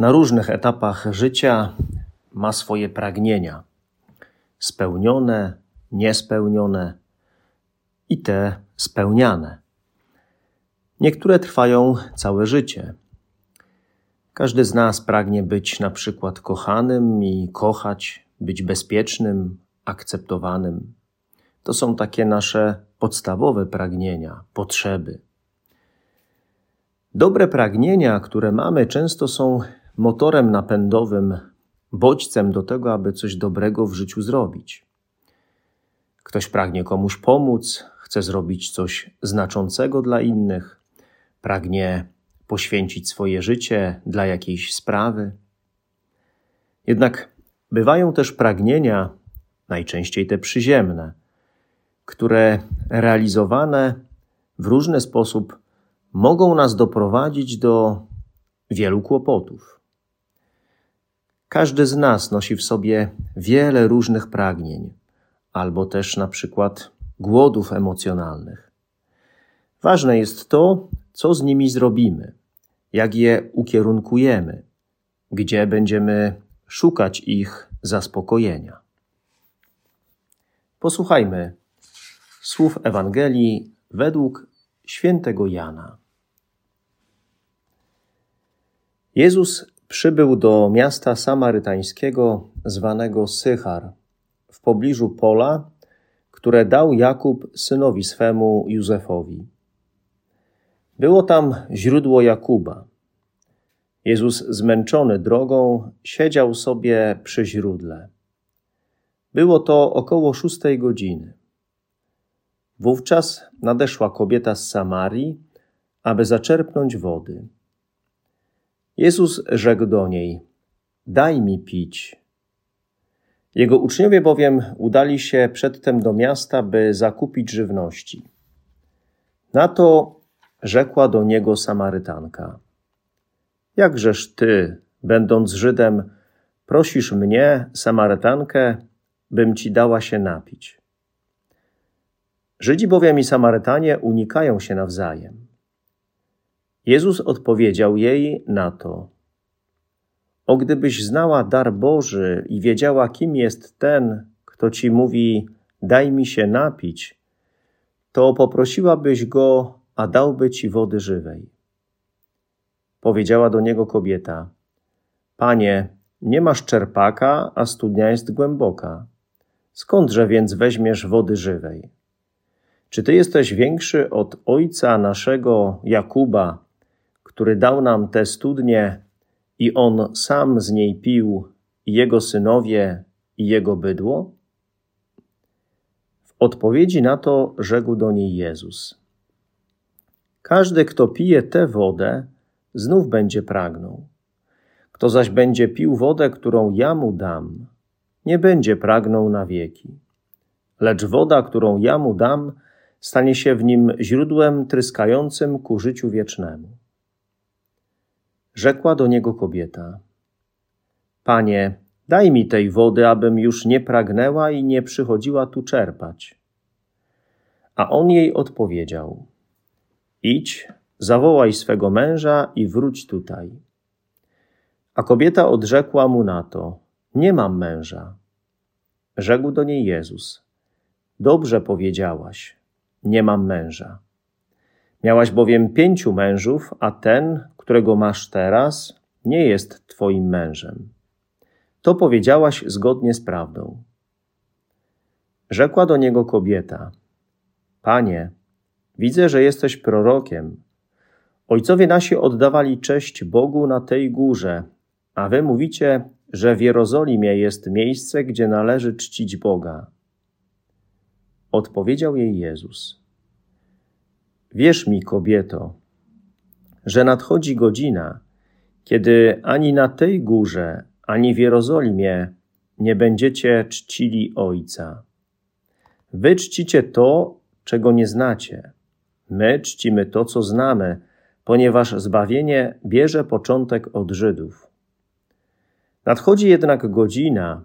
na różnych etapach życia ma swoje pragnienia spełnione, niespełnione i te spełniane. Niektóre trwają całe życie. Każdy z nas pragnie być na przykład kochanym i kochać, być bezpiecznym, akceptowanym. To są takie nasze podstawowe pragnienia, potrzeby. Dobre pragnienia, które mamy, często są motorem napędowym, bodźcem do tego, aby coś dobrego w życiu zrobić. Ktoś pragnie komuś pomóc, chce zrobić coś znaczącego dla innych, pragnie poświęcić swoje życie dla jakiejś sprawy. Jednak bywają też pragnienia, najczęściej te przyziemne, które realizowane w różny sposób mogą nas doprowadzić do wielu kłopotów. Każdy z nas nosi w sobie wiele różnych pragnień, albo też na przykład głodów emocjonalnych. Ważne jest to, co z nimi zrobimy, jak je ukierunkujemy, gdzie będziemy szukać ich zaspokojenia. Posłuchajmy słów Ewangelii według świętego Jana. Jezus przybył do miasta samarytańskiego zwanego Sychar, w pobliżu pola, które dał Jakub synowi swemu Józefowi. Było tam źródło Jakuba. Jezus, zmęczony drogą, siedział sobie przy źródle. Było to około szóstej godziny. Wówczas nadeszła kobieta z Samarii, aby zaczerpnąć wody. Jezus rzekł do niej: Daj mi pić. Jego uczniowie bowiem udali się przedtem do miasta, by zakupić żywności. Na to rzekła do niego Samarytanka: Jakżeż ty, będąc Żydem, prosisz mnie, Samarytankę, bym ci dała się napić? Żydzi bowiem i Samarytanie unikają się nawzajem. Jezus odpowiedział jej na to: O gdybyś znała dar Boży i wiedziała, kim jest ten, kto ci mówi: Daj mi się napić, to poprosiłabyś go, a dałby ci wody żywej. Powiedziała do niego kobieta: Panie, nie masz czerpaka, a studnia jest głęboka. Skądże więc weźmiesz wody żywej? Czy ty jesteś większy od ojca naszego Jakuba, który dał nam tę studnię i on sam z niej pił, i jego synowie, i jego bydło? W odpowiedzi na to rzekł do niej Jezus: Każdy, kto pije tę wodę, znów będzie pragnął. Kto zaś będzie pił wodę, którą ja mu dam, nie będzie pragnął na wieki. Lecz woda, którą ja mu dam, stanie się w nim źródłem tryskającym ku życiu wiecznemu. Rzekła do niego kobieta: Panie, daj mi tej wody, abym już nie pragnęła i nie przychodziła tu czerpać. A on jej odpowiedział: Idź, zawołaj swego męża i wróć tutaj. A kobieta odrzekła mu na to: Nie mam męża. Rzekł do niej Jezus: Dobrze powiedziałaś nie mam męża. Miałaś bowiem pięciu mężów, a ten, którego masz teraz, nie jest twoim mężem. To powiedziałaś zgodnie z prawdą. Rzekła do niego kobieta: Panie, widzę, że jesteś prorokiem. Ojcowie nasi oddawali cześć Bogu na tej górze, a wy mówicie, że w Jerozolimie jest miejsce, gdzie należy czcić Boga. Odpowiedział jej Jezus: Wierz mi, kobieto, że nadchodzi godzina, kiedy ani na tej górze, ani w Jerozolimie nie będziecie czcili Ojca. Wy czcicie to, czego nie znacie. My czcimy to, co znamy, ponieważ zbawienie bierze początek od Żydów. Nadchodzi jednak godzina,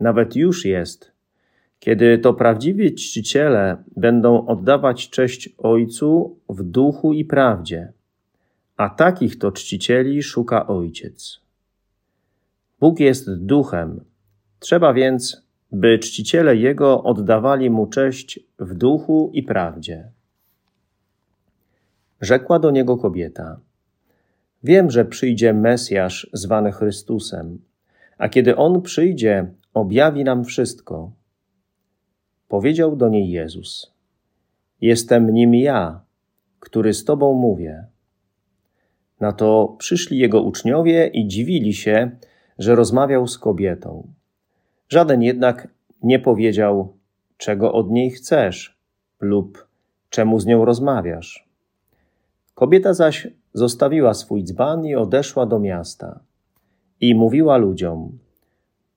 nawet już jest, kiedy to prawdziwi czciciele będą oddawać cześć Ojcu w duchu i prawdzie, a takich to czcicieli szuka Ojciec. Bóg jest duchem, trzeba więc, by czciciele Jego oddawali Mu cześć w duchu i prawdzie. Rzekła do niego kobieta: Wiem, że przyjdzie Mesjasz zwany Chrystusem, a kiedy on przyjdzie, objawi nam wszystko. Powiedział do niej Jezus: Jestem nim ja, który z tobą mówię. Na to przyszli jego uczniowie i dziwili się, że rozmawiał z kobietą. Żaden jednak nie powiedział, czego od niej chcesz lub czemu z nią rozmawiasz. Kobieta zaś zostawiła swój dzban i odeszła do miasta. I mówiła ludziom: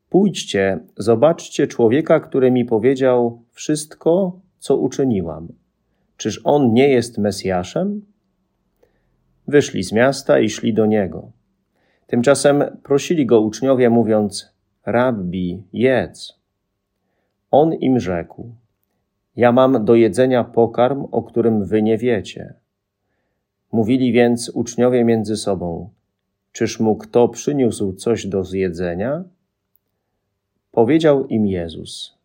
Pójdźcie, zobaczcie człowieka, który mi powiedział wszystko, co uczyniłam. Czyż on nie jest Mesjaszem? Wyszli z miasta i szli do niego. Tymczasem prosili go uczniowie, mówiąc: Rabbi, jedz. On im rzekł: Ja mam do jedzenia pokarm, o którym wy nie wiecie. Mówili więc uczniowie między sobą: Czyż mu kto przyniósł coś do zjedzenia? Powiedział im Jezus: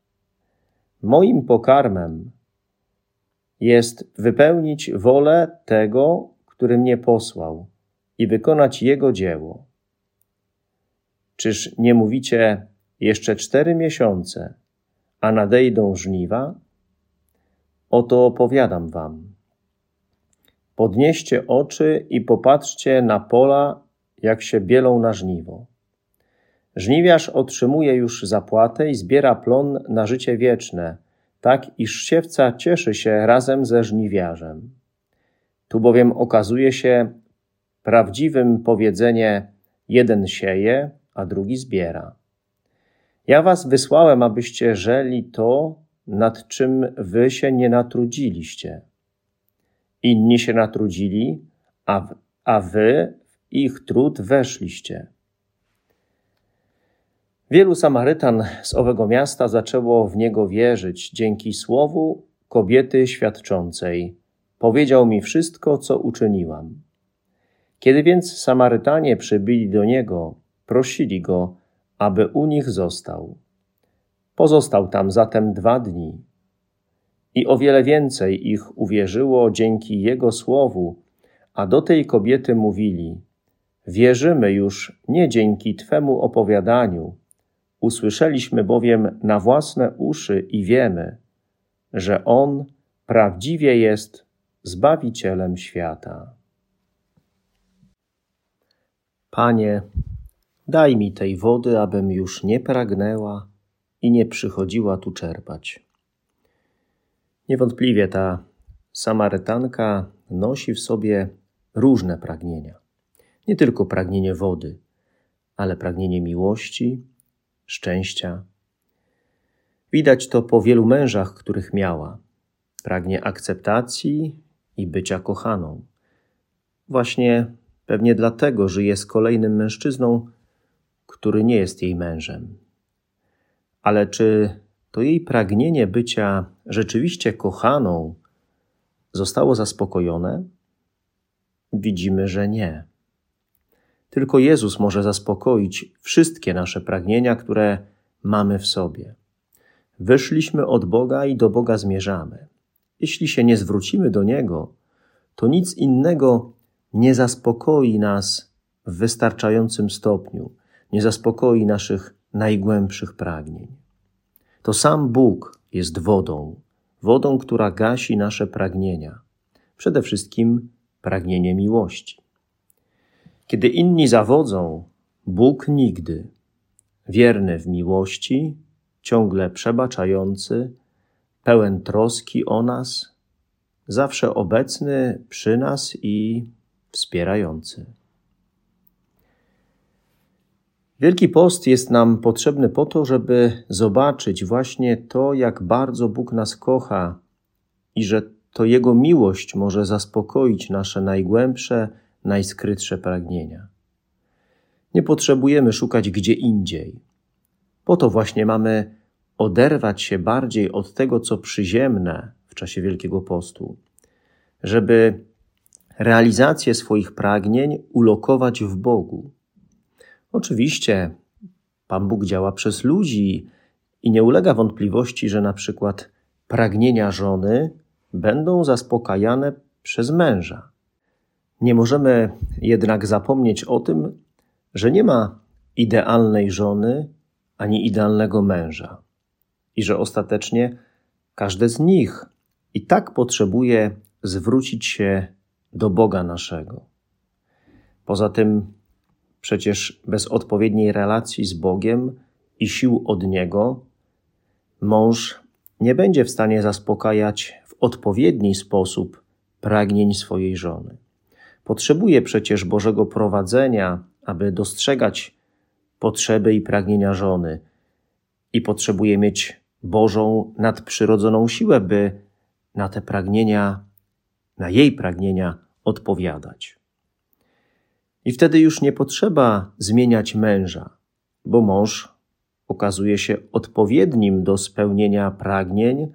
Moim pokarmem jest wypełnić wolę tego, który mnie posłał i wykonać jego dzieło. Czyż nie mówicie jeszcze cztery miesiące, a nadejdą żniwa? Oto opowiadam wam. Podnieście oczy i popatrzcie na pola, jak się bielą na żniwo. Żniwiarz otrzymuje już zapłatę i zbiera plon na życie wieczne, tak iż siewca cieszy się razem ze żniwiarzem. Tu bowiem okazuje się prawdziwym powiedzenie: jeden sieje, a drugi zbiera. Ja was wysłałem, abyście żeli to, nad czym wy się nie natrudziliście. Inni się natrudzili, a, a wy w ich trud weszliście. Wielu Samarytan z owego miasta zaczęło w niego wierzyć dzięki słowu kobiety świadczącej. Powiedział mi wszystko, co uczyniłam. Kiedy więc Samarytanie przybyli do niego, prosili go, aby u nich został. Pozostał tam zatem dwa dni. I o wiele więcej ich uwierzyło dzięki jego słowu, a do tej kobiety mówili: Wierzymy już nie dzięki Twemu opowiadaniu, usłyszeliśmy bowiem na własne uszy i wiemy, że On prawdziwie jest Zbawicielem świata. Panie, daj mi tej wody, abym już nie pragnęła i nie przychodziła tu czerpać. Niewątpliwie ta Samarytanka nosi w sobie różne pragnienia. Nie tylko pragnienie wody, ale pragnienie miłości, szczęścia. Widać to po wielu mężach, których miała. Pragnie akceptacji i bycia kochaną. Właśnie pewnie dlatego żyje z kolejnym mężczyzną, który nie jest jej mężem. Ale czy to jej pragnienie bycia rzeczywiście kochaną zostało zaspokojone? Widzimy, że nie. Tylko Jezus może zaspokoić wszystkie nasze pragnienia, które mamy w sobie. Wyszliśmy od Boga i do Boga zmierzamy. Jeśli się nie zwrócimy do Niego, to nic innego nie zaspokoi nas w wystarczającym stopniu, nie zaspokoi naszych najgłębszych pragnień. To sam Bóg jest wodą, wodą, która gasi nasze pragnienia, przede wszystkim pragnienie miłości. Kiedy inni zawodzą, Bóg nigdy, wierny w miłości, ciągle przebaczający, pełen troski o nas, zawsze obecny przy nas i wspierający. Wielki Post jest nam potrzebny po to, żeby zobaczyć właśnie to, jak bardzo Bóg nas kocha i że to Jego miłość może zaspokoić nasze najgłębsze, najskrytsze pragnienia. Nie potrzebujemy szukać gdzie indziej. Po to właśnie mamy oderwać się bardziej od tego, co przyziemne w czasie Wielkiego Postu, żeby realizację swoich pragnień ulokować w Bogu. Oczywiście Pan Bóg działa przez ludzi i nie ulega wątpliwości, że na przykład pragnienia żony będą zaspokajane przez męża. Nie możemy jednak zapomnieć o tym, że nie ma idealnej żony ani idealnego męża i że ostatecznie każde z nich i tak potrzebuje zwrócić się do Boga naszego. Poza tym, przecież bez odpowiedniej relacji z Bogiem i sił od Niego, mąż nie będzie w stanie zaspokajać w odpowiedni sposób pragnień swojej żony. Potrzebuje przecież Bożego prowadzenia, aby dostrzegać potrzeby i pragnienia żony, i potrzebuje mieć Bożą nadprzyrodzoną siłę, by na te pragnienia, na jej pragnienia odpowiadać. I wtedy już nie potrzeba zmieniać męża, bo mąż okazuje się odpowiednim do spełnienia pragnień,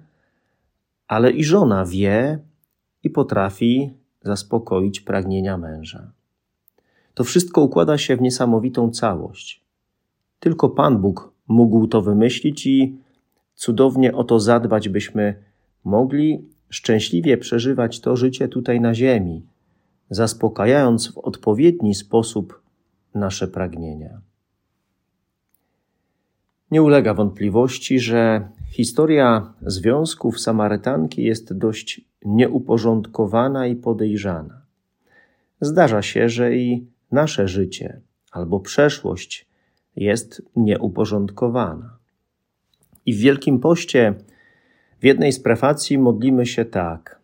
ale i żona wie i potrafi zaspokoić pragnienia męża. To wszystko układa się w niesamowitą całość. Tylko Pan Bóg mógł to wymyślić i cudownie o to zadbać, byśmy mogli szczęśliwie przeżywać to życie tutaj na Ziemi, zaspokajając w odpowiedni sposób nasze pragnienia. Nie ulega wątpliwości, że historia związków Samarytanki jest dość nieuporządkowana i podejrzana. Zdarza się, że i nasze życie albo przeszłość jest nieuporządkowana. I w Wielkim Poście w jednej z prefacji modlimy się tak: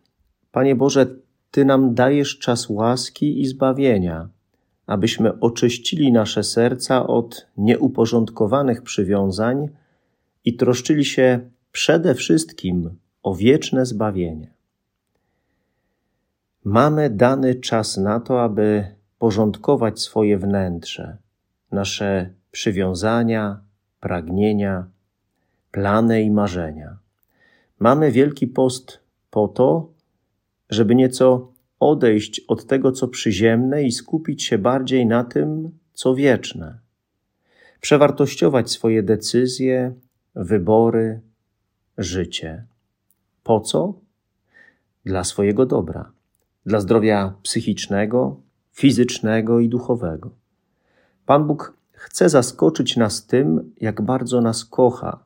Panie Boże, Ty nam dajesz czas łaski i zbawienia, abyśmy oczyścili nasze serca od nieuporządkowanych przywiązań i troszczyli się przede wszystkim o wieczne zbawienie. Mamy dany czas na to, aby porządkować swoje wnętrze, nasze przywiązania, pragnienia, plany i marzenia. Mamy Wielki Post po to, żeby nieco odejść od tego, co przyziemne i skupić się bardziej na tym, co wieczne. Przewartościować swoje decyzje, wybory, życie. Po co? Dla swojego dobra, dla zdrowia psychicznego, fizycznego i duchowego. Pan Bóg chce zaskoczyć nas tym, jak bardzo nas kocha,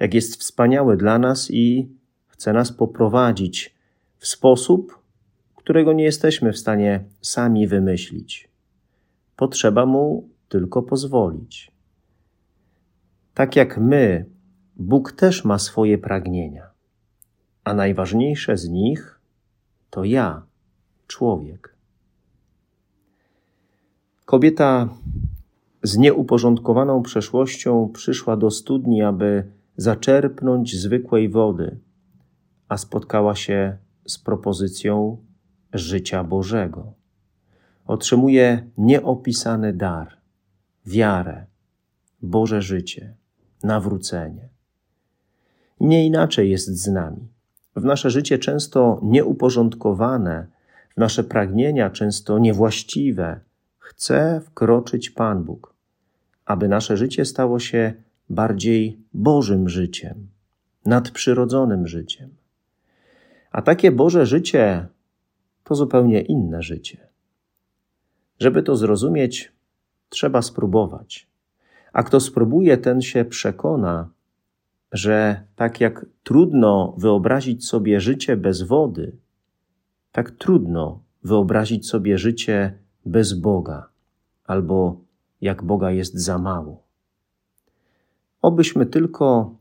jak jest wspaniały dla nas i chce nas poprowadzić w sposób, którego nie jesteśmy w stanie sami wymyślić. Potrzeba mu tylko pozwolić. Tak jak my, Bóg też ma swoje pragnienia, a najważniejsze z nich to ja, człowiek. Kobieta z nieuporządkowaną przeszłością przyszła do studni, aby zaczerpnąć zwykłej wody, a spotkała się z propozycją życia Bożego. Otrzymuje nieopisany dar, wiarę, Boże życie, nawrócenie. Nie inaczej jest z nami. W nasze życie często nieuporządkowane, w nasze pragnienia często niewłaściwe, chce wkroczyć Pan Bóg, aby nasze życie stało się bardziej Bożym życiem, nadprzyrodzonym życiem. A takie Boże życie to zupełnie inne życie. Żeby to zrozumieć, trzeba spróbować. A kto spróbuje, ten się przekona, że tak jak trudno wyobrazić sobie życie bez wody, tak trudno wyobrazić sobie życie bez Boga, albo jak Boga jest za mało. Obyśmy tylko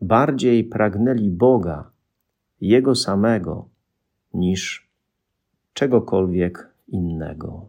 bardziej pragnęli Boga, Jego samego, niż czegokolwiek innego.